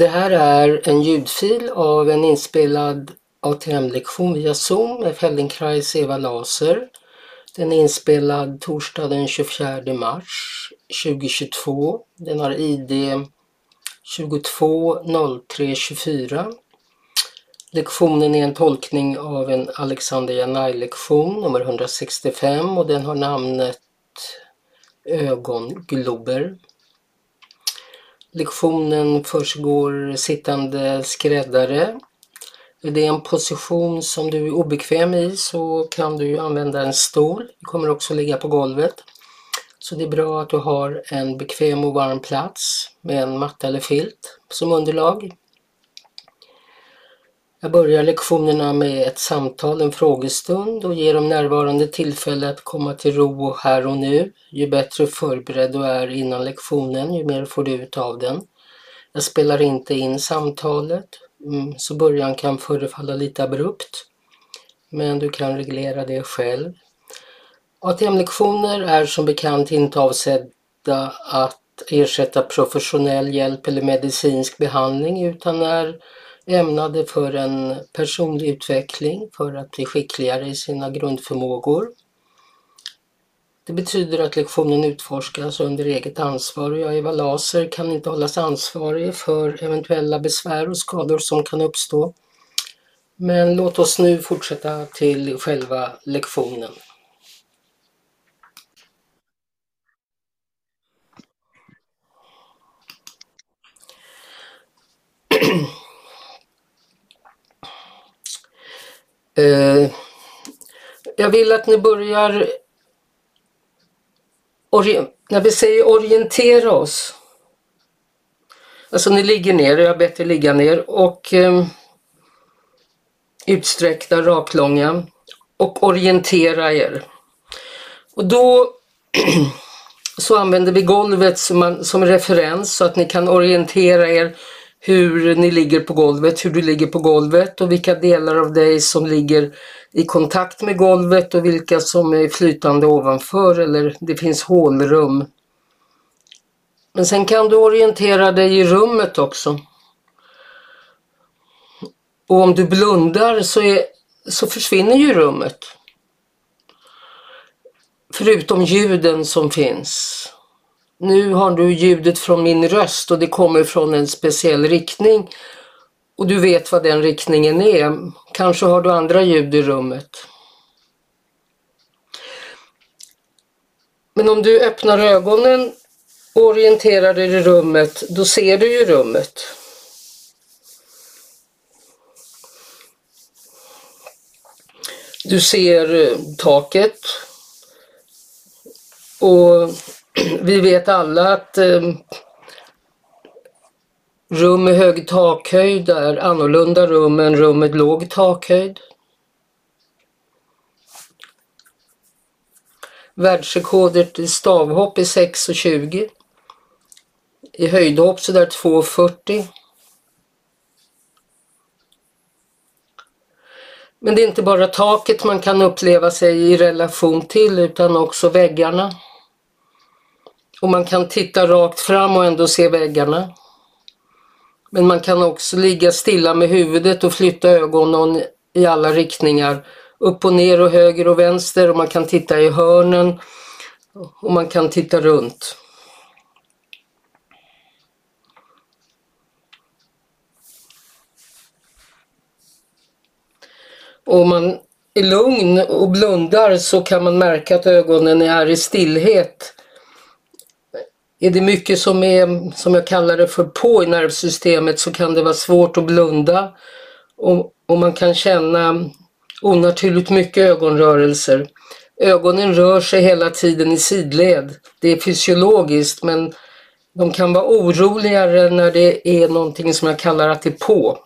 Det här är en ljudfil av en inspelad ATM-lektion via Zoom med Feldenkrais Eva Laser. Den är inspelad torsdag den 24 mars 2022. Den har ID 220324. Lektionen är en tolkning av en Alexander Janai-lektion nummer 165 och den har namnet Ögonglober. Lektionen försiggår sittande skräddare. Är det en position som du är obekväm i så kan du använda en stol. Du kommer också ligga på golvet. Så det är bra att du har en bekväm och varm plats med en matta eller filt som underlag. Jag börjar lektionerna med ett samtal, en frågestund och ger de närvarande tillfälle att komma till ro här och nu. Ju bättre förberedd du är innan lektionen, ju mer får du ut av den. Jag spelar inte in samtalet, mm, så början kan förefalla lite abrupt. Men du kan reglera det själv. ATM-lektioner är som bekant inte avsedda att ersätta professionell hjälp eller medicinsk behandling utan är ämnade för en personlig utveckling för att bli skickligare i sina grundförmågor. Det betyder att lektionen utforskas under eget ansvar och jag, Eva Laser, kan inte hållas ansvarig för eventuella besvär och skador som kan uppstå. Men låt oss nu fortsätta till själva lektionen. Eh, jag vill att ni börjar när vi säger orientera oss. Alltså ni ligger ner, jag har bett er ligga ner och eh, utsträckta, raklånga och orientera er. Och då så använder vi golvet som, man, som referens så att ni kan orientera er hur ni ligger på golvet, hur du ligger på golvet och vilka delar av dig som ligger i kontakt med golvet och vilka som är flytande ovanför eller det finns hålrum. Men sen kan du orientera dig i rummet också. Och om du blundar så, är, så försvinner ju rummet. Förutom ljuden som finns. Nu har du ljudet från min röst och det kommer från en speciell riktning och du vet vad den riktningen är. Kanske har du andra ljud i rummet. Men om du öppnar ögonen och orienterar dig i rummet, då ser du ju rummet. Du ser eh, taket och vi vet alla att eh, rum med hög takhöjd är annorlunda rum än rum med låg takhöjd. Världsrekordet i stavhopp är 6,20. I höjdhopp så där 2,40. Men det är inte bara taket man kan uppleva sig i relation till utan också väggarna. Och man kan titta rakt fram och ändå se väggarna. Men man kan också ligga stilla med huvudet och flytta ögonen i alla riktningar. Upp och ner och höger och vänster och man kan titta i hörnen och man kan titta runt. Och om man är lugn och blundar så kan man märka att ögonen är i stillhet är det mycket som är, som jag kallar det för, på i nervsystemet så kan det vara svårt att blunda och, och man kan känna onaturligt mycket ögonrörelser. Ögonen rör sig hela tiden i sidled. Det är fysiologiskt men de kan vara oroligare när det är någonting som jag kallar att det är på.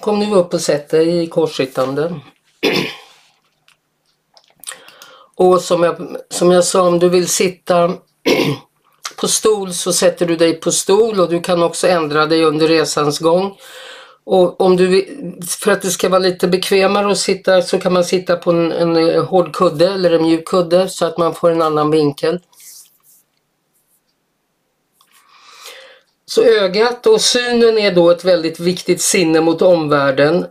Kom nu upp och sätt dig i korsryttande. Och som jag, som jag sa, om du vill sitta på stol så sätter du dig på stol och du kan också ändra dig under resans gång. Och om du, för att det ska vara lite bekvämare att sitta så kan man sitta på en, en hård kudde eller en mjuk kudde så att man får en annan vinkel. Så ögat och synen är då ett väldigt viktigt sinne mot omvärlden.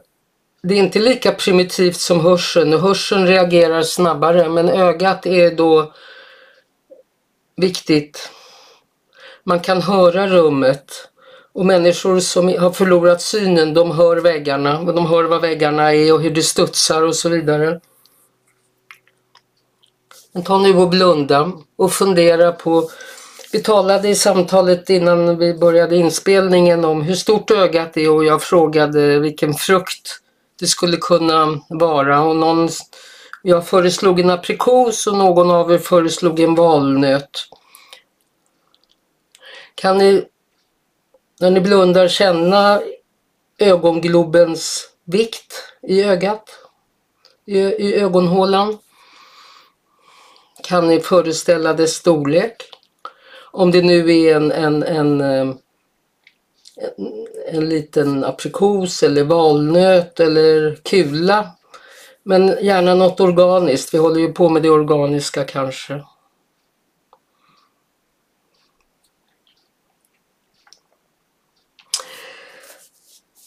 Det är inte lika primitivt som hörseln och hörseln reagerar snabbare men ögat är då viktigt. Man kan höra rummet och människor som har förlorat synen de hör väggarna och de hör vad väggarna är och hur det studsar och så vidare. Men ta nu och blunda och fundera på vi talade i samtalet innan vi började inspelningen om hur stort ögat är och jag frågade vilken frukt det skulle kunna vara. Och någon, jag föreslog en aprikos och någon av er föreslog en valnöt. Kan ni, när ni blundar, känna ögonglobens vikt i ögat? I, i ögonhålan? Kan ni föreställa dess storlek? Om det nu är en, en, en, eh, en, en liten aprikos eller valnöt eller kula. Men gärna något organiskt. Vi håller ju på med det organiska kanske.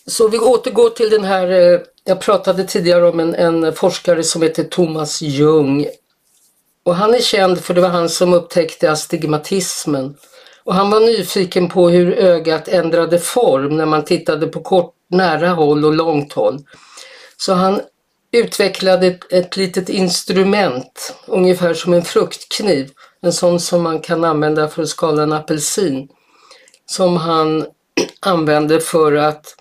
Så vi återgår till den här, eh, jag pratade tidigare om en, en forskare som heter Thomas Jung. Och han är känd för det var han som upptäckte astigmatismen. Och han var nyfiken på hur ögat ändrade form när man tittade på kort, nära håll och långt håll. Så han utvecklade ett, ett litet instrument, ungefär som en fruktkniv. En sån som man kan använda för att skala en apelsin. Som han använde för att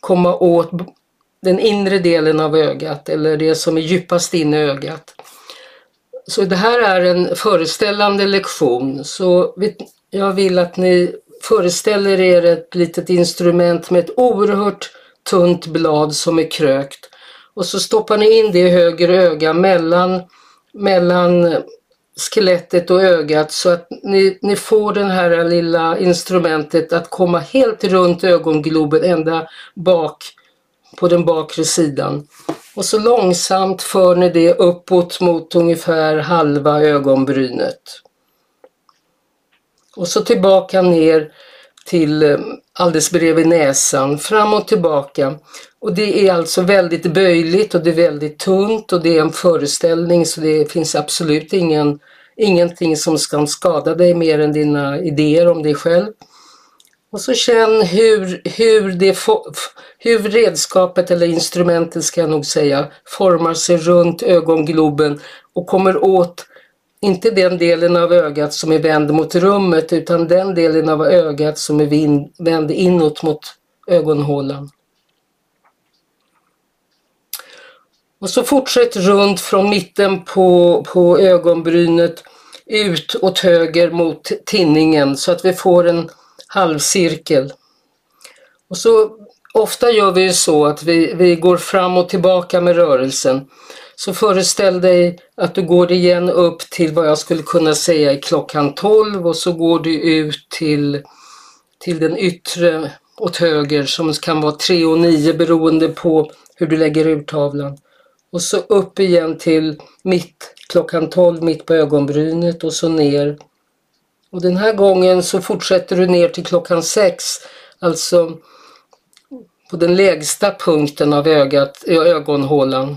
komma åt den inre delen av ögat eller det som är djupast inne i ögat. Så det här är en föreställande lektion så jag vill att ni föreställer er ett litet instrument med ett oerhört tunt blad som är krökt och så stoppar ni in det i höger öga mellan, mellan skelettet och ögat så att ni, ni får det här lilla instrumentet att komma helt runt ögongloben ända bak på den bakre sidan. Och så långsamt för ni det uppåt mot ungefär halva ögonbrynet. Och så tillbaka ner till eh, alldeles bredvid näsan, fram och tillbaka. Och det är alltså väldigt böjligt och det är väldigt tunt och det är en föreställning så det finns absolut ingen, ingenting som ska skada dig mer än dina idéer om dig själv. Och så känn hur, hur, det, hur redskapet eller instrumentet ska jag nog säga formar sig runt ögongloben och kommer åt inte den delen av ögat som är vänd mot rummet utan den delen av ögat som är vänd inåt mot ögonhålan. Och så fortsätt runt från mitten på, på ögonbrynet ut åt höger mot tinningen så att vi får en halvcirkel. Och så ofta gör vi ju så att vi, vi går fram och tillbaka med rörelsen. Så föreställ dig att du går igen upp till vad jag skulle kunna säga är klockan 12 och så går du ut till, till den yttre åt höger som kan vara 3 och 9 beroende på hur du lägger ut tavlan. Och så upp igen till mitt, klockan 12 mitt på ögonbrynet och så ner och den här gången så fortsätter du ner till klockan 6, alltså på den lägsta punkten av ögat, ögonhålan.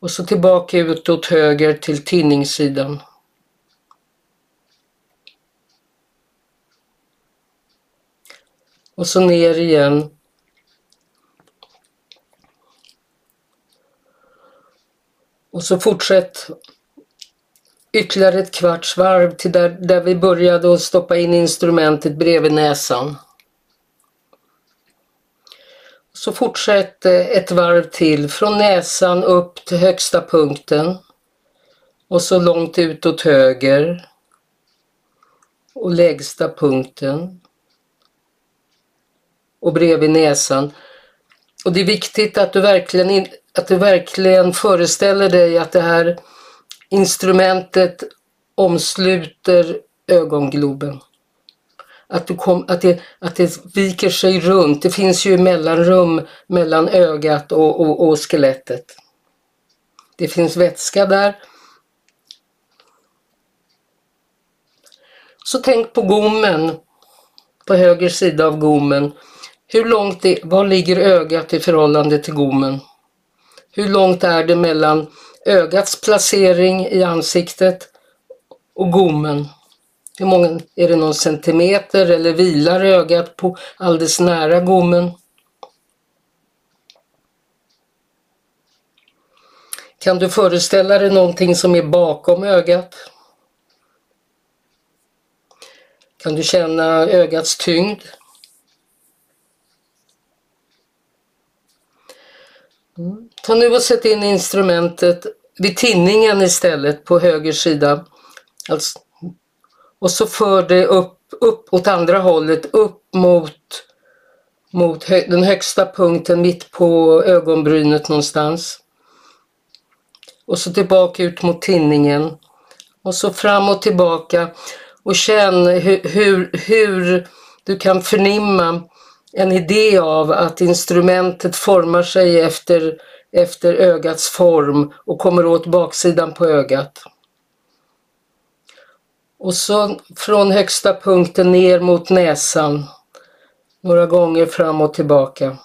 Och så tillbaka ut åt höger till tinningssidan. Och så ner igen. Och så fortsätt ytterligare ett kvarts varv till där, där vi började att stoppa in instrumentet bredvid näsan. Så fortsätt eh, ett varv till från näsan upp till högsta punkten och så långt ut åt höger och lägsta punkten och bredvid näsan. Och det är viktigt att du verkligen, att du verkligen föreställer dig att det här Instrumentet omsluter ögongloben att, du kom, att, det, att det viker sig runt. Det finns ju mellanrum mellan ögat och, och, och skelettet. Det finns vätska där. Så tänk på gommen, på höger sida av gommen. Hur långt det, var ligger ögat i förhållande till gommen? Hur långt är det mellan ögats placering i ansiktet och gommen? Hur många, är det någon centimeter eller vilar ögat på alldeles nära gommen? Kan du föreställa dig någonting som är bakom ögat? Kan du känna ögats tyngd? Mm. Ta nu och sätt in instrumentet vid tinningen istället på höger sida. Alltså, och så för det upp, upp åt andra hållet, upp mot, mot hö, den högsta punkten mitt på ögonbrynet någonstans. Och så tillbaka ut mot tinningen. Och så fram och tillbaka. Och känn hur, hur, hur du kan förnimma en idé av att instrumentet formar sig efter, efter ögats form och kommer åt baksidan på ögat. Och så från högsta punkten ner mot näsan. Några gånger fram och tillbaka.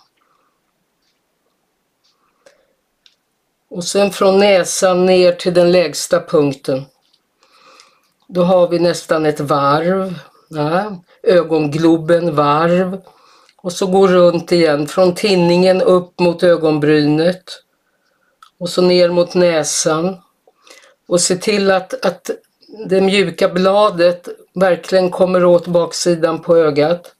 Och sen från näsan ner till den lägsta punkten. Då har vi nästan ett varv. Ja, ögongloben varv. Och så går runt igen från tinningen upp mot ögonbrynet. Och så ner mot näsan. Och se till att, att det mjuka bladet verkligen kommer åt baksidan på ögat.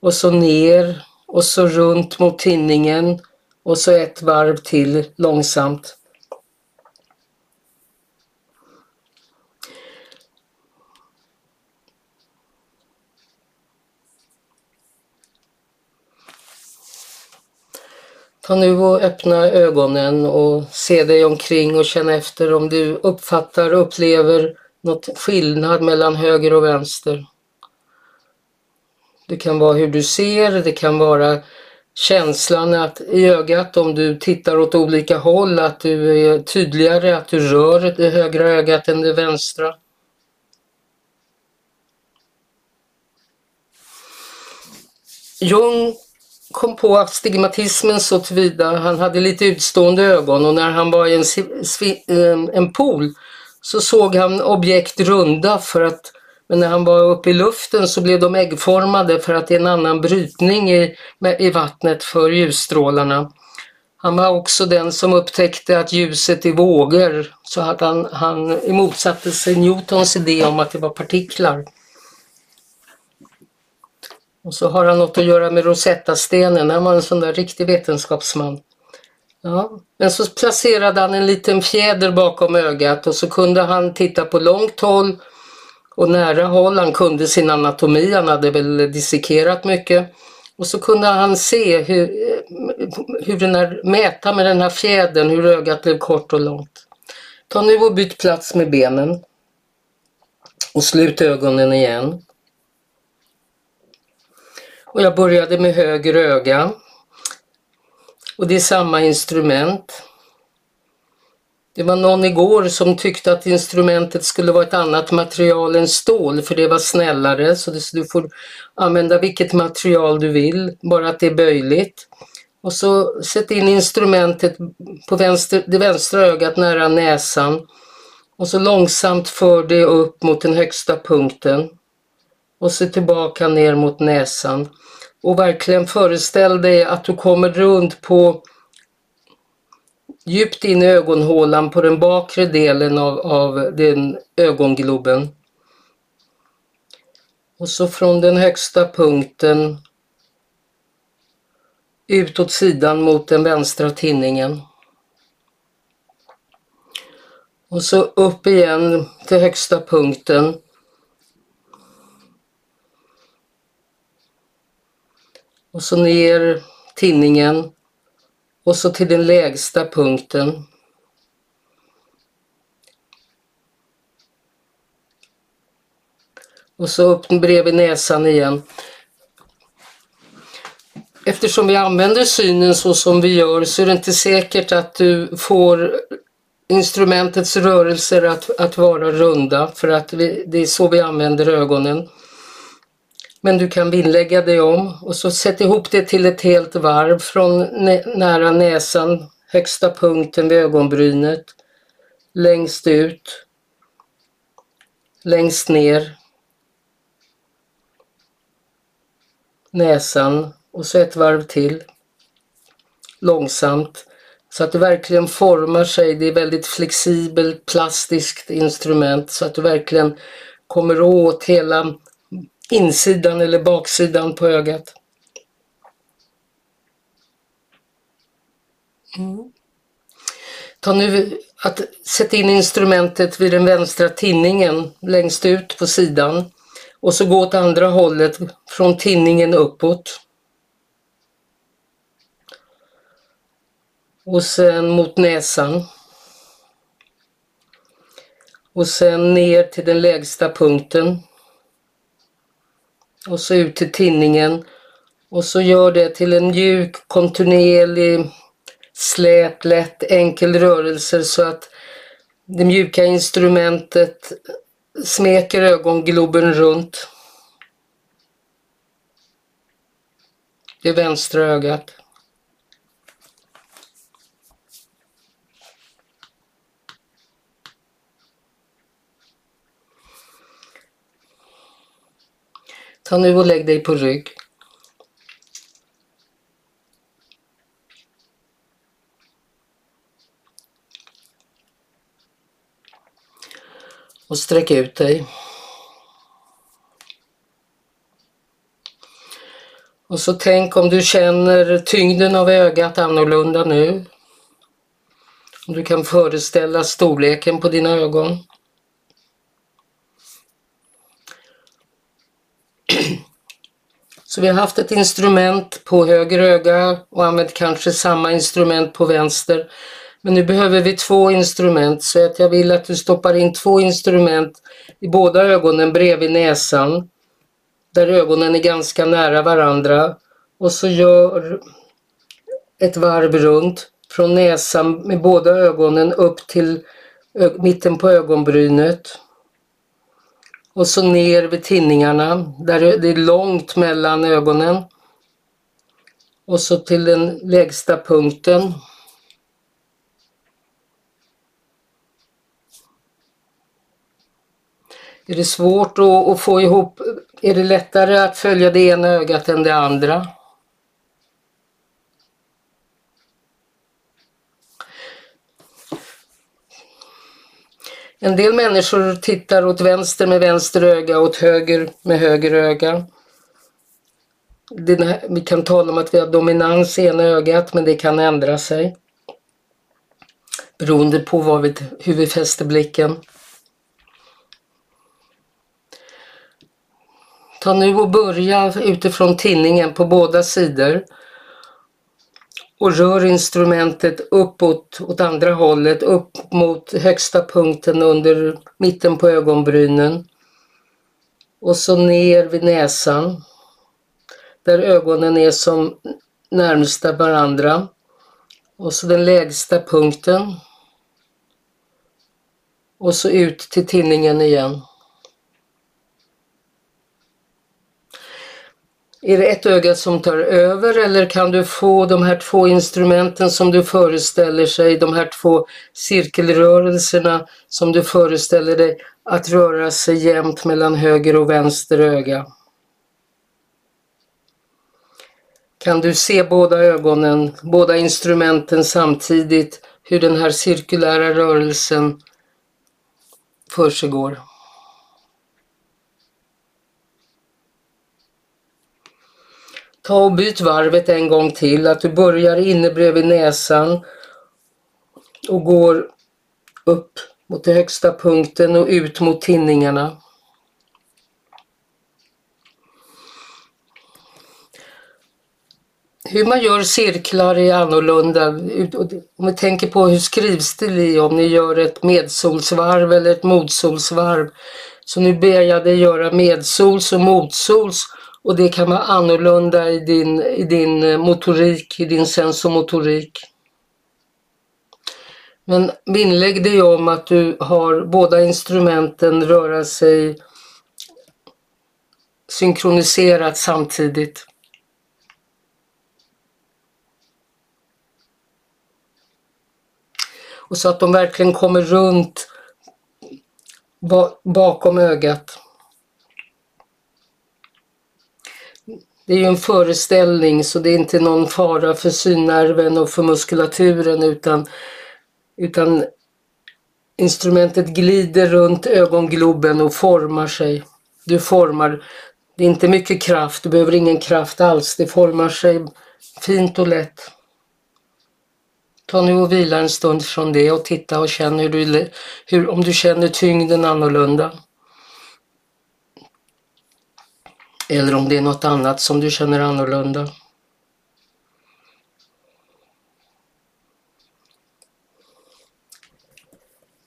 Och så ner och så runt mot tinningen och så ett varv till långsamt. Ta nu och öppna ögonen och se dig omkring och känna efter om du uppfattar och upplever något skillnad mellan höger och vänster. Det kan vara hur du ser, det kan vara känslan att i ögat om du tittar åt olika håll, att du är tydligare, att du rör det högra ögat än det vänstra. Jung kom på astigmatismen så tillvida, han hade lite utstående ögon och när han var i en, eh, en pool så såg han objekt runda för att men när han var uppe i luften så blev de äggformade för att det är en annan brytning i, i vattnet för ljusstrålarna. Han var också den som upptäckte att ljuset är vågor så att han, han motsatte sig Newtons idé om att det var partiklar. Och så har han något att göra med Rosetta-stenen, han var en sån där riktig vetenskapsman. Ja. Men så placerade han en liten fjäder bakom ögat och så kunde han titta på långt håll och nära håll. Han kunde sin anatomi, han hade väl dissekerat mycket. Och så kunde han se hur, hur den här, mäta med den här fjädern hur ögat blev kort och långt. Ta nu och byt plats med benen. Och slut ögonen igen. Och jag började med höger öga. Och det är samma instrument. Det var någon igår som tyckte att instrumentet skulle vara ett annat material än stål för det var snällare så du får använda vilket material du vill, bara att det är böjligt. Och så sätt in instrumentet på vänster, det vänstra ögat nära näsan och så långsamt för det upp mot den högsta punkten och så tillbaka ner mot näsan. Och verkligen föreställ dig att du kommer runt på djupt in i ögonhålan på den bakre delen av, av den ögongloben. Och så från den högsta punkten utåt sidan mot den vänstra tinningen. Och så upp igen till högsta punkten. Och så ner tinningen och så till den lägsta punkten. Och så upp bredvid näsan igen. Eftersom vi använder synen så som vi gör så är det inte säkert att du får instrumentets rörelser att, att vara runda för att vi, det är så vi använder ögonen. Men du kan vinnlägga dig om och så sätt ihop det till ett helt varv från nära näsan, högsta punkten vid ögonbrynet, längst ut, längst ner, näsan och så ett varv till. Långsamt. Så att det verkligen formar sig. Det är väldigt flexibelt, plastiskt instrument så att du verkligen kommer åt hela insidan eller baksidan på ögat. Mm. Ta nu att sätta in instrumentet vid den vänstra tinningen längst ut på sidan och så gå åt andra hållet från tinningen uppåt. Och sen mot näsan. Och sen ner till den lägsta punkten. Och så ut till tinningen. Och så gör det till en mjuk, kontinuerlig, slät, lätt, enkel rörelse så att det mjuka instrumentet smeker ögongloben runt. Det vänstra ögat. Ta nu och lägg dig på rygg. Och sträck ut dig. Och så tänk om du känner tyngden av ögat annorlunda nu. Om du kan föreställa storleken på dina ögon. Så vi har haft ett instrument på höger öga och använt kanske samma instrument på vänster. Men nu behöver vi två instrument så att jag vill att du stoppar in två instrument i båda ögonen bredvid näsan. Där ögonen är ganska nära varandra. Och så gör ett varv runt från näsan med båda ögonen upp till mitten på ögonbrynet. Och så ner vid tinningarna där det är långt mellan ögonen. Och så till den lägsta punkten. Är det svårt att, få ihop, är det lättare att följa det ena ögat än det andra? En del människor tittar åt vänster med vänster öga och åt höger med höger öga. Här, vi kan tala om att vi har dominans i ena ögat men det kan ändra sig. Beroende på vi, hur vi fäster blicken. Ta nu och börja utifrån tinningen på båda sidor och rör instrumentet uppåt åt andra hållet, upp mot högsta punkten under mitten på ögonbrynen. Och så ner vid näsan, där ögonen är som närmsta varandra. Och så den lägsta punkten. Och så ut till tinningen igen. Är det ett öga som tar över eller kan du få de här två instrumenten som du föreställer sig, de här två cirkelrörelserna som du föreställer dig att röra sig jämnt mellan höger och vänster öga? Kan du se båda ögonen, båda instrumenten samtidigt, hur den här cirkulära rörelsen försiggår? Ta och byt varvet en gång till, att du börjar inne bredvid näsan och går upp mot den högsta punkten och ut mot tinningarna. Hur man gör cirklar är annorlunda. Om vi tänker på hur skrivstil är, om ni gör ett medsolsvarv eller ett motsolsvarv Så nu ber jag dig göra medsols och motsols och det kan vara annorlunda i din, i din eh, motorik, i din sensomotorik. Men vinnlägg dig om att du har båda instrumenten röra sig synkroniserat samtidigt. Och så att de verkligen kommer runt bakom ögat. Det är ju en föreställning så det är inte någon fara för synnerven och för muskulaturen utan, utan instrumentet glider runt ögongloben och formar sig. Du formar, det är inte mycket kraft, du behöver ingen kraft alls, det formar sig fint och lätt. Ta nu och vila en stund från det och titta och känn hur du, hur, om du känner tyngden annorlunda. Eller om det är något annat som du känner annorlunda.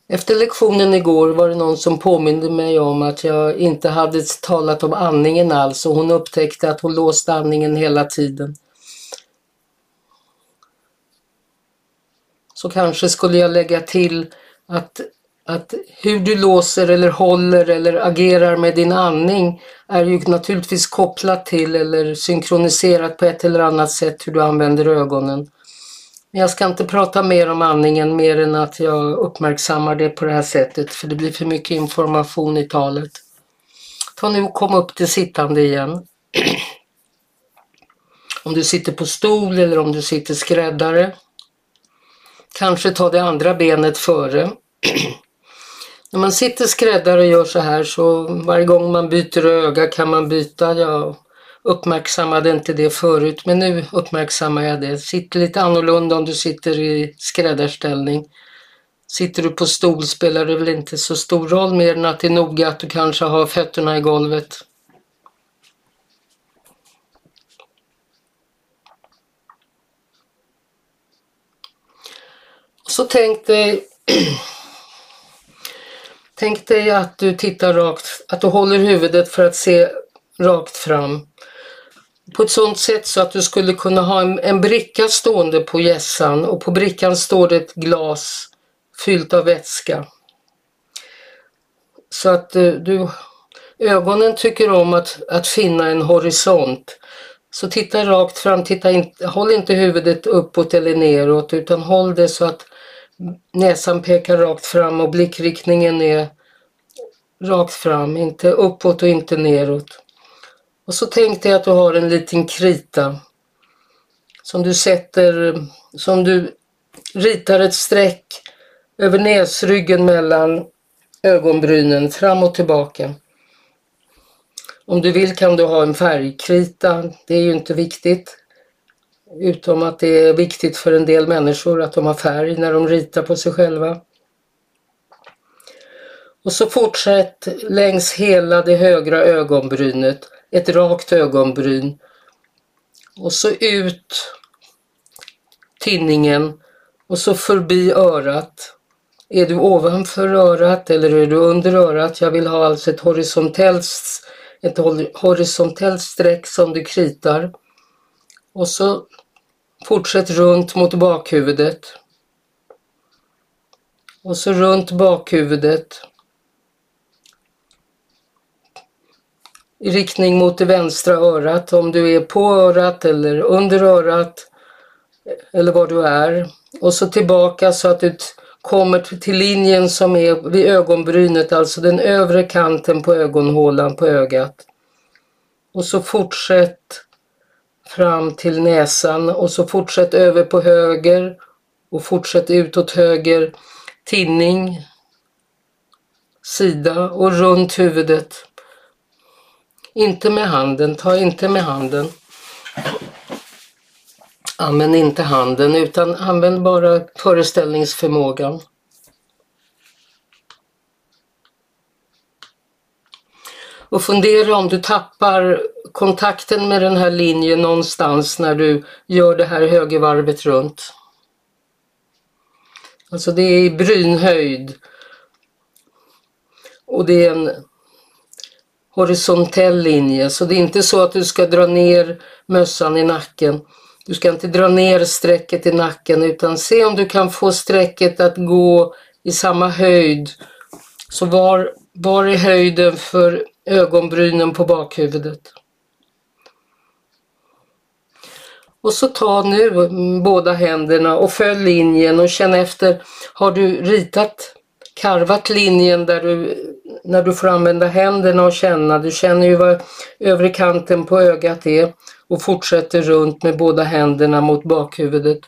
Efter lektionen igår var det någon som påminde mig om att jag inte hade talat om andningen alls och hon upptäckte att hon låste andningen hela tiden. Så kanske skulle jag lägga till att, att hur du låser eller håller eller agerar med din andning är ju naturligtvis kopplat till eller synkroniserat på ett eller annat sätt hur du använder ögonen. Men jag ska inte prata mer om andningen mer än att jag uppmärksammar det på det här sättet för det blir för mycket information i talet. Ta nu och kom upp till sittande igen. om du sitter på stol eller om du sitter skräddare. Kanske ta det andra benet före. När man sitter skräddare och gör så här så varje gång man byter öga kan man byta. Jag uppmärksammade inte det förut men nu uppmärksammar jag det. Sitter lite annorlunda om du sitter i skräddarställning. Sitter du på stol spelar det väl inte så stor roll mer än att det är noga att du kanske har fötterna i golvet. Så tänk dig Tänk dig att du tittar rakt, att du håller huvudet för att se rakt fram. På ett sådant sätt så att du skulle kunna ha en, en bricka stående på gässan och på brickan står det ett glas fyllt av vätska. Så att eh, du, ögonen tycker om att, att finna en horisont. Så titta rakt fram, titta in, håll inte huvudet uppåt eller neråt utan håll det så att näsan pekar rakt fram och blickriktningen är rakt fram, inte uppåt och inte neråt. Och så tänk dig att du har en liten krita som du sätter, som du ritar ett streck över näsryggen mellan ögonbrynen fram och tillbaka. Om du vill kan du ha en färgkrita, det är ju inte viktigt. Utom att det är viktigt för en del människor att de har färg när de ritar på sig själva. Och så fortsätt längs hela det högra ögonbrynet, ett rakt ögonbryn. Och så ut tinningen och så förbi örat. Är du ovanför örat eller är du under örat? Jag vill ha alltså ett horisontellt, ett horisontellt streck som du kritar. Och så Fortsätt runt mot bakhuvudet. Och så runt bakhuvudet. I riktning mot det vänstra örat om du är på örat eller under örat eller var du är. Och så tillbaka så att du kommer till linjen som är vid ögonbrynet, alltså den övre kanten på ögonhålan på ögat. Och så fortsätt fram till näsan och så fortsätt över på höger och fortsätt utåt höger tinning, sida och runt huvudet. Inte med handen, ta inte med handen. Använd inte handen utan använd bara föreställningsförmågan. Och fundera om du tappar kontakten med den här linjen någonstans när du gör det här högervarvet runt. Alltså det är i brynhöjd. Och det är en, horisontell linje. Så det är inte så att du ska dra ner mössan i nacken. Du ska inte dra ner strecket i nacken utan se om du kan få strecket att gå i samma höjd. Så var, var är höjden för ögonbrynen på bakhuvudet? Och så ta nu båda händerna och följ linjen och känn efter. Har du ritat, karvat linjen där du, när du får använda händerna och känna. Du känner ju vad övre kanten på ögat är och fortsätter runt med båda händerna mot bakhuvudet.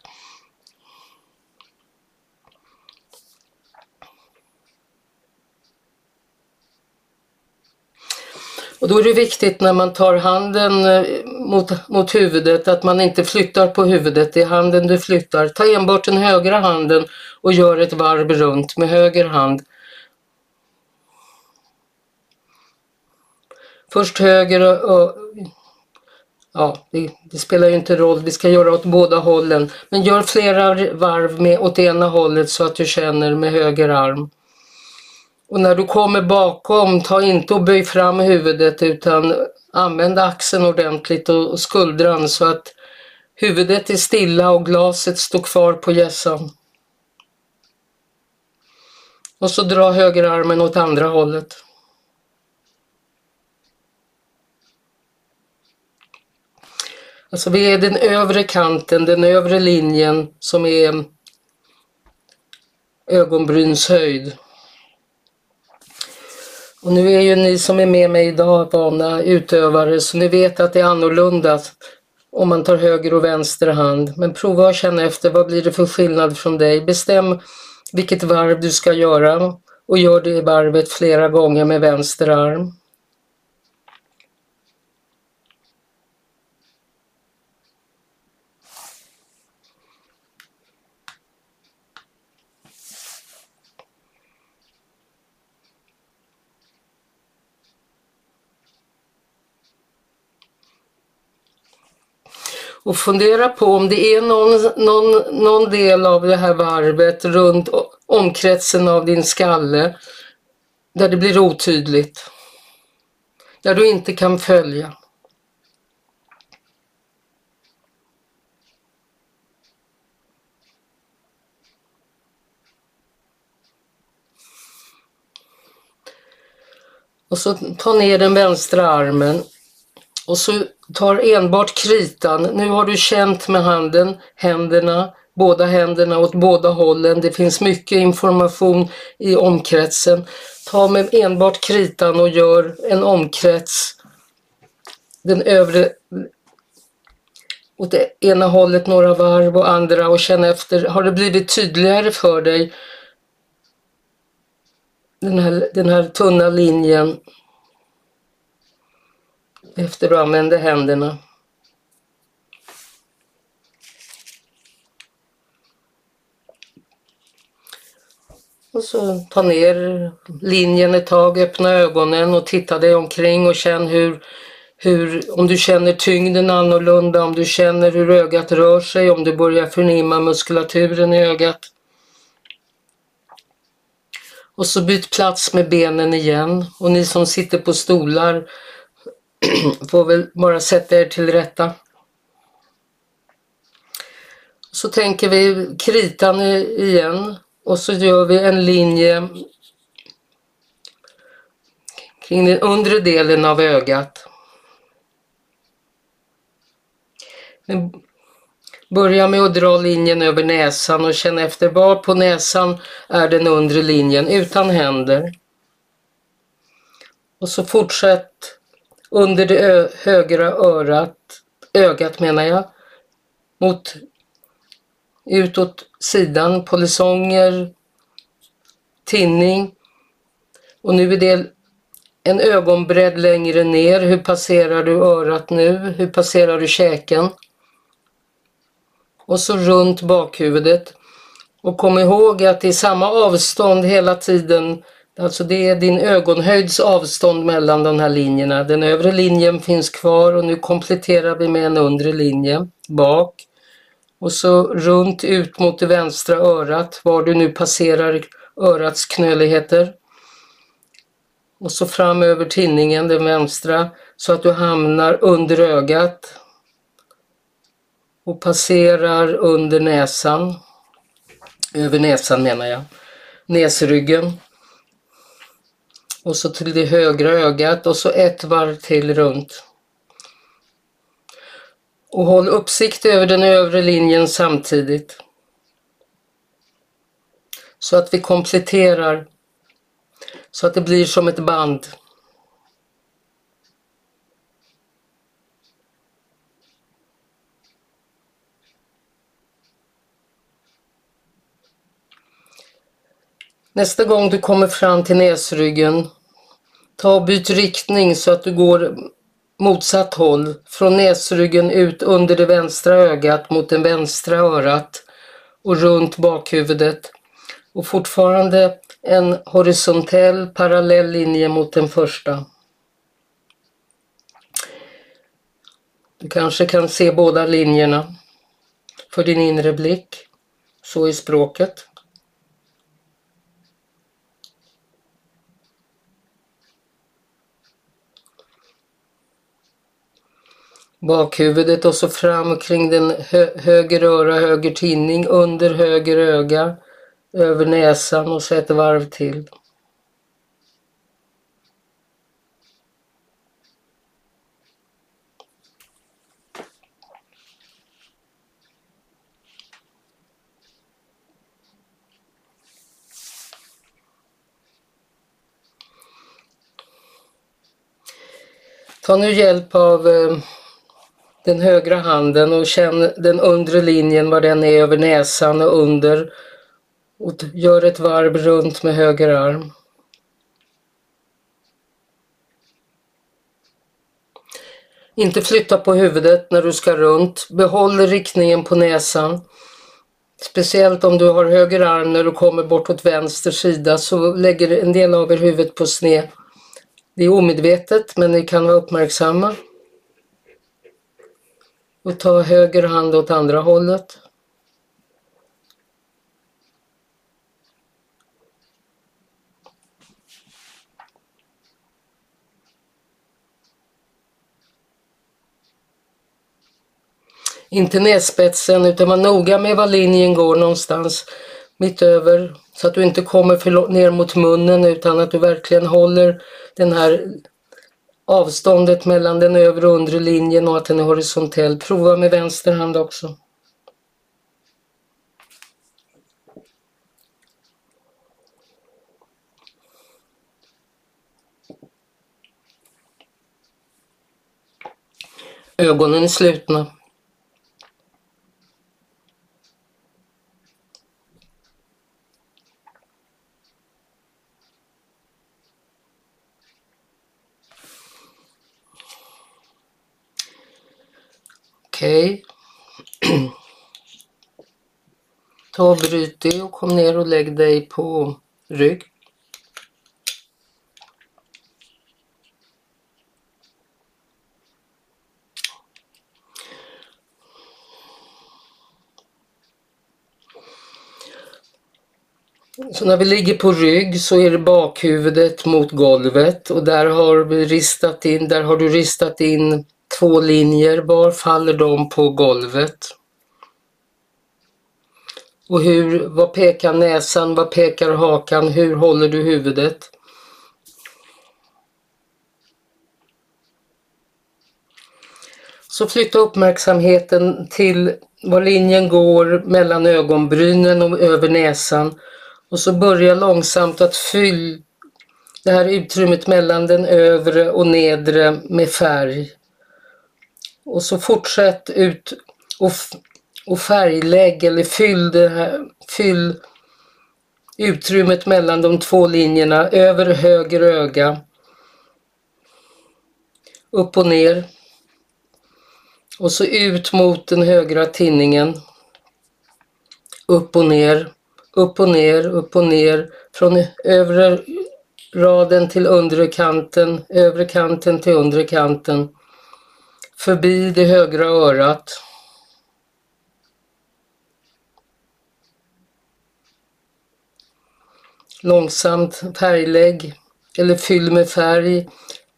Och då är det viktigt när man tar handen eh, mot, mot huvudet att man inte flyttar på huvudet, det är handen du flyttar. Ta enbart den högra handen och gör ett varv runt med höger hand. Först höger och, och ja, det, det, spelar ju inte roll, vi ska göra åt båda hållen. Men gör flera varv med åt ena hållet så att du känner med höger arm. Och när du kommer bakom, ta inte och böj fram huvudet utan använd axeln ordentligt och skuldran så att huvudet är stilla och glaset står kvar på hjässan. Och så dra högerarmen åt andra hållet. Alltså vi är den övre kanten, den övre linjen som är ögonbrynshöjd. Och nu är ju ni som är med mig idag vana utövare så ni vet att det är annorlunda om man tar höger och vänster hand. Men prova att känna efter vad blir det för skillnad från dig. Bestäm vilket varv du ska göra och gör det varvet flera gånger med vänster arm. Och fundera på om det är någon, någon, någon del av det här varvet runt omkretsen av din skalle där det blir otydligt. Där du inte kan följa. Och så ta ner den vänstra armen och så tar enbart kritan. Nu har du känt med handen, händerna, båda händerna åt båda hållen. Det finns mycket information i omkretsen. Ta med enbart kritan och gör en omkrets. Den övre åt det ena hållet några varv och andra och känn efter. Har det blivit tydligare för dig? Den här, den här tunna linjen efter du använder händerna. Och så ta ner linjen ett tag, öppna ögonen och titta dig omkring och känn hur, hur, om du känner tyngden annorlunda, om du känner hur ögat rör sig, om du börjar förnimma muskulaturen i ögat. Och så byt plats med benen igen och ni som sitter på stolar, får väl bara sätta er till rätta. Så tänker vi kritan igen och så gör vi en linje kring den undre delen av ögat. Börja med att dra linjen över näsan och känna efter var på näsan är den undre linjen utan händer. Och så fortsätt under det högra örat, ögat menar jag, mot utåt sidan, polisonger, tinning. Och nu är det en ögonbredd längre ner. Hur passerar du örat nu? Hur passerar du käken? Och så runt bakhuvudet. Och kom ihåg att det är samma avstånd hela tiden Alltså det är din ögonhöjds avstånd mellan de här linjerna. Den övre linjen finns kvar och nu kompletterar vi med en undre linje bak. Och så runt ut mot det vänstra örat, var du nu passerar örats knöligheter. Och så fram över tinningen, den vänstra, så att du hamnar under ögat. Och passerar under näsan. Över näsan menar jag. Näsryggen. Och så till det högra ögat och så ett varv till runt. Och håll uppsikt över den övre linjen samtidigt. Så att vi kompletterar. Så att det blir som ett band. Nästa gång du kommer fram till näsryggen, ta och byt riktning så att du går motsatt håll, från näsryggen ut under det vänstra ögat mot det vänstra örat och runt bakhuvudet. Och fortfarande en horisontell parallell linje mot den första. Du kanske kan se båda linjerna för din inre blick. Så i språket. Bakhuvudet och så fram kring den hö höger öra, höger tinning, under höger öga, över näsan och så ett varv till. Ta nu hjälp av eh, den högra handen och känn den undre linjen var den är över näsan och under. Och gör ett varv runt med höger arm. Inte flytta på huvudet när du ska runt. Behåll riktningen på näsan. Speciellt om du har höger arm när du kommer bortåt vänster sida så lägger en del av er huvudet på sned. Det är omedvetet men ni kan vara uppmärksamma. Och ta höger hand åt andra hållet. Inte nässpetsen utan var noga med var linjen går någonstans mitt över så att du inte kommer för ner mot munnen utan att du verkligen håller den här avståndet mellan den övre och undre linjen och att den är horisontell. Prova med vänster hand också. Ögonen är slutna. Okej. Okay. Ta och bryt det och kom ner och lägg dig på rygg. Så när vi ligger på rygg så är det bakhuvudet mot golvet och där har vi ristat in, där har du ristat in två linjer, var faller de på golvet? Och hur, vad pekar näsan, vad pekar hakan, hur håller du huvudet? Så flytta uppmärksamheten till var linjen går mellan ögonbrynen och över näsan. Och så börja långsamt att fylla det här utrymmet mellan den övre och nedre med färg. Och så fortsätt ut och, och färglägg eller fyll, det här, fyll utrymmet mellan de två linjerna över höger öga. Upp och ner. Och så ut mot den högra tinningen. Upp och ner, upp och ner, upp och ner. Från övre raden till undre kanten, övre kanten till undre kanten förbi det högra örat. Långsamt färglägg eller fyll med färg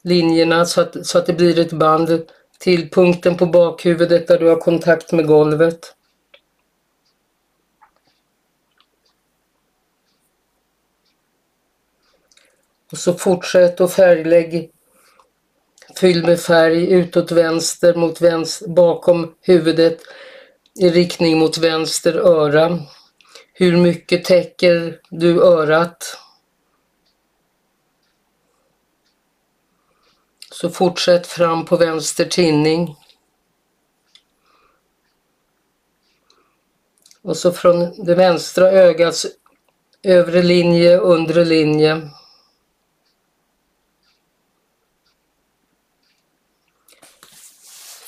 linjerna så att, så att det blir ett band till punkten på bakhuvudet där du har kontakt med golvet. Och så fortsätt och färglägg. Fyll med färg utåt vänster mot vänster bakom huvudet i riktning mot vänster öra. Hur mycket täcker du örat? Så fortsätt fram på vänster tinning. Och så från det vänstra ögats övre linje, undre linje.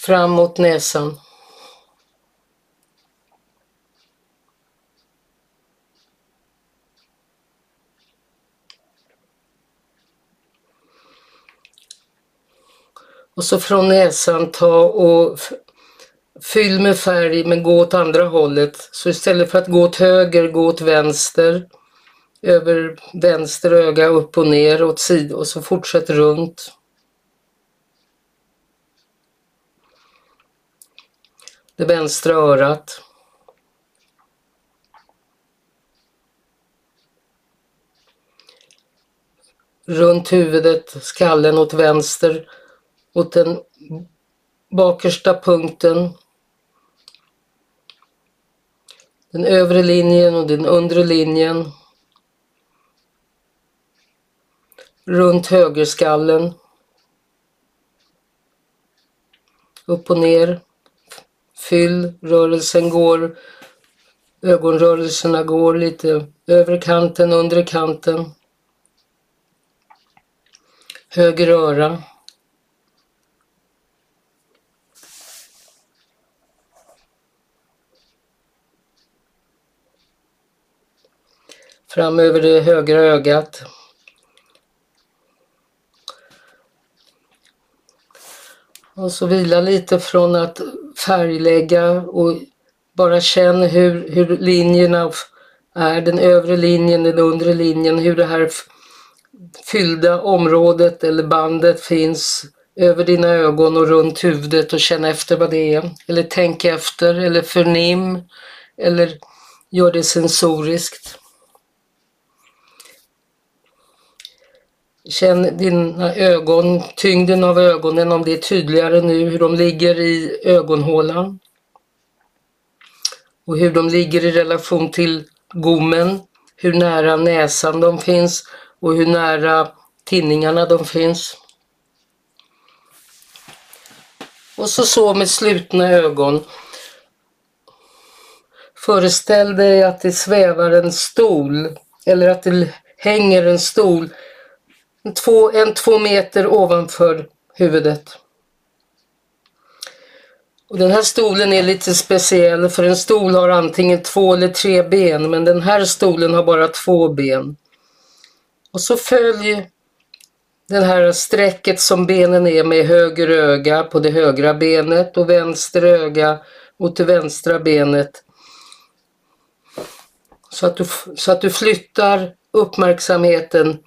Fram mot näsan. Och så från näsan ta och fyll med färg men gå åt andra hållet. Så istället för att gå åt höger, gå åt vänster. Över vänster öga upp och ner åt sidan och så fortsätt runt. Det vänstra örat. Runt huvudet, skallen åt vänster mot den bakersta punkten. Den övre linjen och den undre linjen. Runt högerskallen. Upp och ner. Fyll, rörelsen går, ögonrörelserna går lite över kanten, under kanten. Höger öra. fram över det högra ögat. Och så vila lite från att färglägga och bara känn hur, hur linjerna är, den övre linjen, den undre linjen, hur det här fyllda området eller bandet finns över dina ögon och runt huvudet och känn efter vad det är. Eller tänk efter eller förnim eller gör det sensoriskt. Känn dina ögon, tyngden av ögonen om det är tydligare nu, hur de ligger i ögonhålan. Och hur de ligger i relation till gommen, hur nära näsan de finns och hur nära tinningarna de finns. Och så så med slutna ögon. Föreställ dig att det svävar en stol eller att det hänger en stol två, en två meter ovanför huvudet. Och den här stolen är lite speciell för en stol har antingen två eller tre ben men den här stolen har bara två ben. Och så följ det här strecket som benen är med höger öga på det högra benet och vänster öga mot det vänstra benet. Så att du, så att du flyttar uppmärksamheten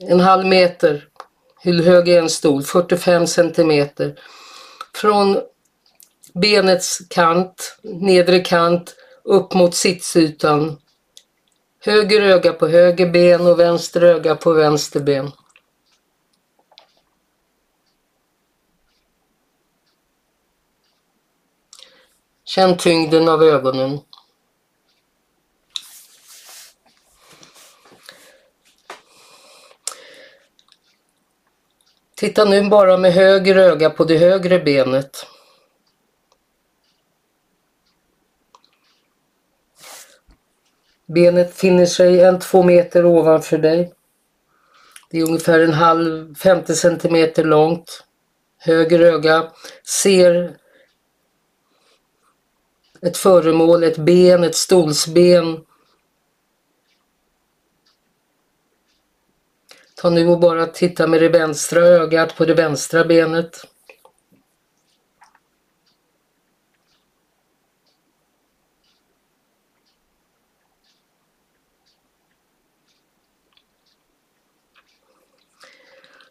en halv meter. Hur hög är en stol? 45 centimeter. Från benets kant, nedre kant, upp mot sitsytan. Höger öga på höger ben och vänster öga på vänster ben. Känn tyngden av ögonen. Titta nu bara med höger öga på det högre benet. Benet finner sig en två meter ovanför dig. Det är ungefär en halv, 50 centimeter långt. Höger öga ser ett föremål, ett ben, ett stolsben Ta nu och bara titta med det vänstra ögat på det vänstra benet.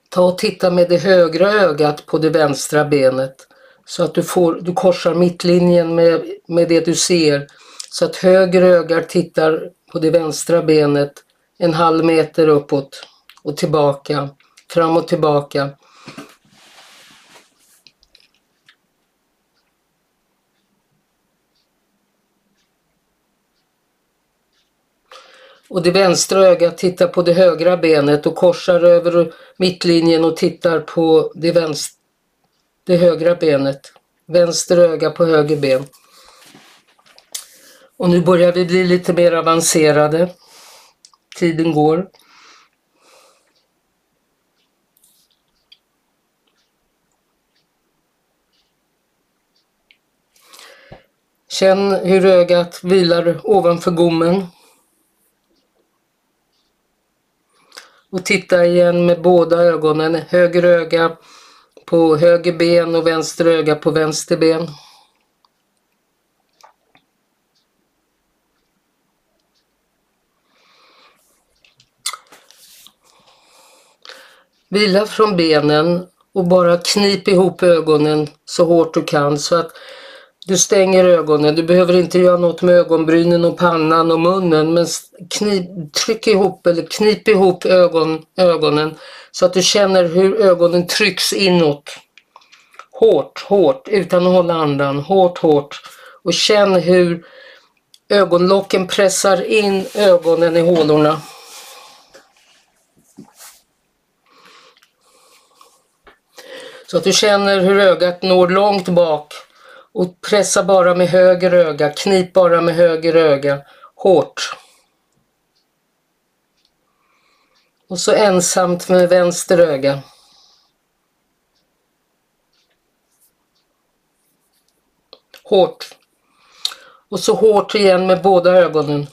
ta och titta med det högra ögat på det vänstra benet. Så att du, får, du korsar mittlinjen med, med det du ser. Så att höger öga tittar på det vänstra benet en halv meter uppåt och tillbaka, fram och tillbaka. Och det vänstra ögat tittar på det högra benet och korsar över mittlinjen och tittar på det, vänster, det högra benet. Vänster öga på höger ben. Och nu börjar vi bli lite mer avancerade. Tiden går. Känn hur ögat vilar ovanför gommen. Och titta igen med båda ögonen, höger öga på höger ben och vänster öga på vänster ben. Vila från benen och bara knip ihop ögonen så hårt du kan så att du stänger ögonen. Du behöver inte göra något med ögonbrynen och pannan och munnen men knip, tryck ihop eller knip ihop ögon, ögonen så att du känner hur ögonen trycks inåt. Hårt, hårt utan att hålla andan. Hårt, hårt. Och känn hur ögonlocken pressar in ögonen i hålorna. Så att du känner hur ögat når långt bak och pressa bara med höger öga, knip bara med höger öga, hårt. Och så ensamt med vänster öga. Hårt. Och så hårt igen med båda ögonen.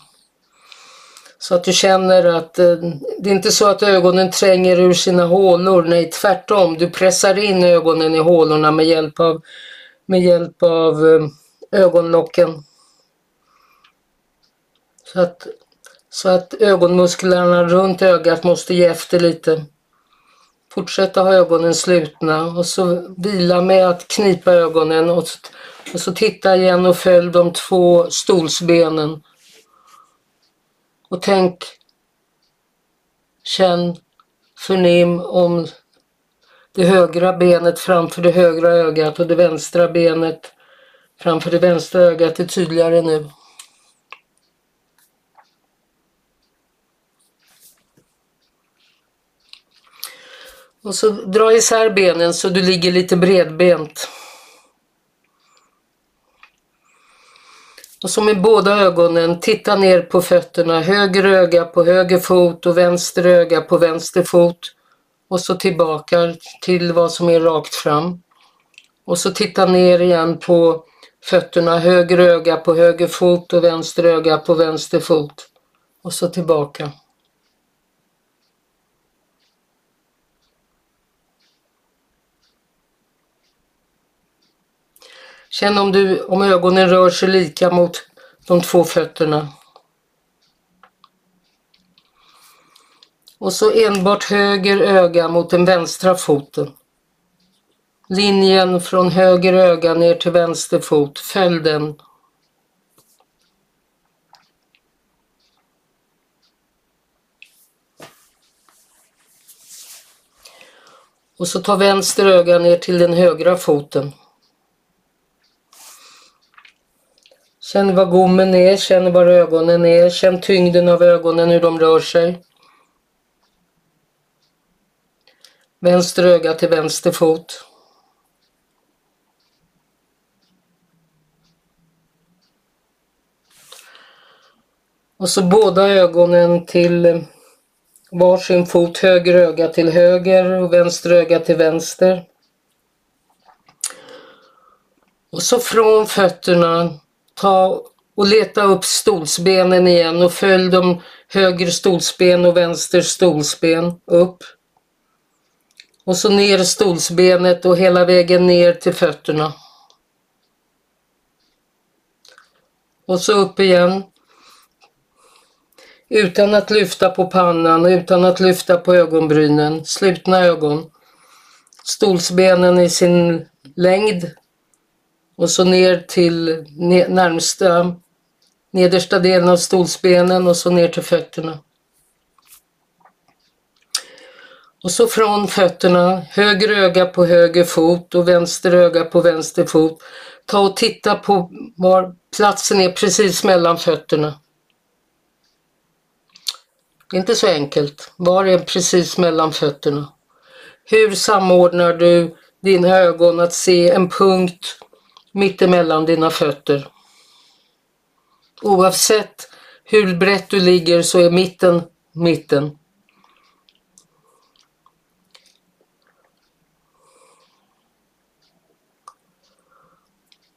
Så att du känner att eh, det är inte så att ögonen tränger ur sina hålor, nej tvärtom. Du pressar in ögonen i hålorna med hjälp av, med hjälp av ehm, ögonlocken. Så att, så att ögonmusklerna runt ögat måste ge efter lite. Fortsätta ha ögonen slutna och så vila med att knipa ögonen och, och så titta igen och följ de två stolsbenen och tänk, känn, förnim om det högra benet framför det högra ögat och det vänstra benet framför det vänstra ögat är tydligare nu. Och så dra isär benen så du ligger lite bredbent. Och så med båda ögonen titta ner på fötterna, höger öga på höger fot och vänster öga på vänster fot. Och så tillbaka till vad som är rakt fram. Och så titta ner igen på fötterna, höger öga på höger fot och vänster öga på vänster fot. Och så tillbaka. Känn om, du, om ögonen rör sig lika mot de två fötterna. Och så enbart höger öga mot den vänstra foten. Linjen från höger öga ner till vänster fot, följ den. Och så ta vänster öga ner till den högra foten. Känn var gommen är, känn var ögonen är, känn tyngden av ögonen, hur de rör sig. Vänster öga till vänster fot. Och så båda ögonen till varsin fot, höger öga till höger och vänster öga till vänster. Och så från fötterna ta och leta upp stolsbenen igen och följ de höger stolsben och vänster stolsben upp. Och så ner stolsbenet och hela vägen ner till fötterna. Och så upp igen. Utan att lyfta på pannan, utan att lyfta på ögonbrynen. Slutna ögon. stolsbenen i sin längd och så ner till närmsta nedersta delen av stolsbenen och så ner till fötterna. Och så från fötterna, höger öga på höger fot och vänster öga på vänster fot. Ta och titta på var platsen är precis mellan fötterna. Det är inte så enkelt. Var är precis mellan fötterna? Hur samordnar du dina ögon att se en punkt mittemellan dina fötter? Oavsett hur brett du ligger så är mitten mitten.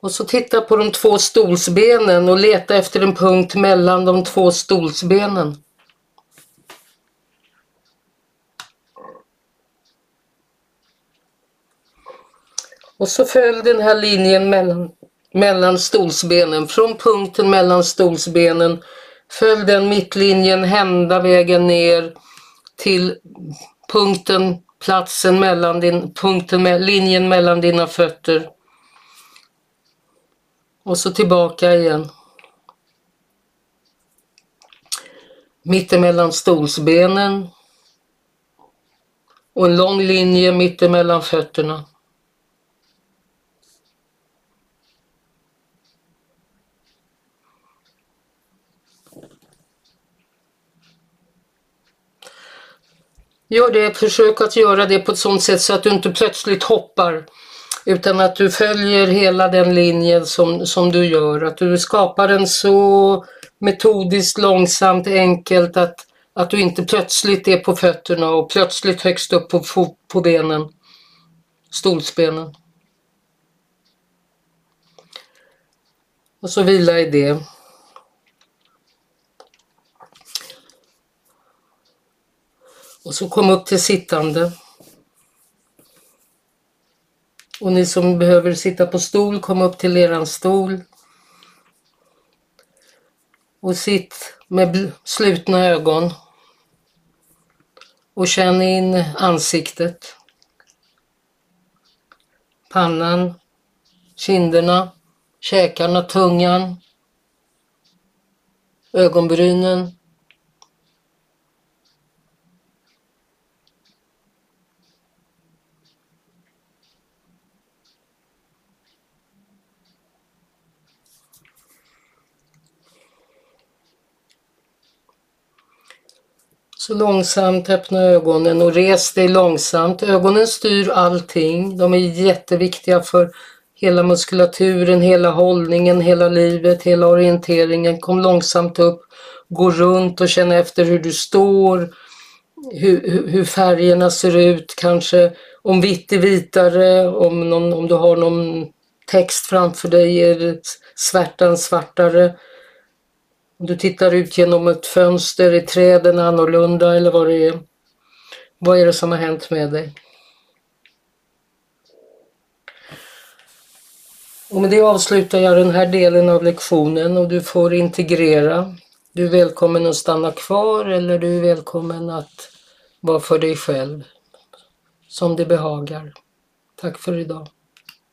Och så titta på de två stolsbenen och leta efter en punkt mellan de två stolsbenen. Och så följ den här linjen mellan, mellan stolsbenen, från punkten mellan stolsbenen. Följ den mittlinjen hända vägen ner till punkten, platsen mellan din, punkten linjen mellan dina fötter. Och så tillbaka igen. Mittemellan stolsbenen. Och en lång linje mittemellan fötterna. Gör det, försök att göra det på ett sådant sätt så att du inte plötsligt hoppar utan att du följer hela den linjen som, som du gör. Att du skapar den så metodiskt, långsamt, enkelt att, att du inte plötsligt är på fötterna och plötsligt högst upp på, på benen, stolsbenen. Och så vila i det. Och så kom upp till sittande. Och ni som behöver sitta på stol, kom upp till eran stol. Och sitt med slutna ögon. Och känn in ansiktet. Pannan, kinderna, käkarna, tungan, ögonbrynen, Så långsamt öppna ögonen och res dig långsamt. Ögonen styr allting. De är jätteviktiga för hela muskulaturen, hela hållningen, hela livet, hela orienteringen. Kom långsamt upp, gå runt och känn efter hur du står, hur, hur färgerna ser ut, kanske om vitt är vitare, om, någon, om du har någon text framför dig är svärtan svartare. Om du tittar ut genom ett fönster, i träden annorlunda eller vad det är. Vad är det som har hänt med dig? Och med det avslutar jag den här delen av lektionen och du får integrera. Du är välkommen att stanna kvar eller du är välkommen att vara för dig själv. Som det behagar. Tack för idag.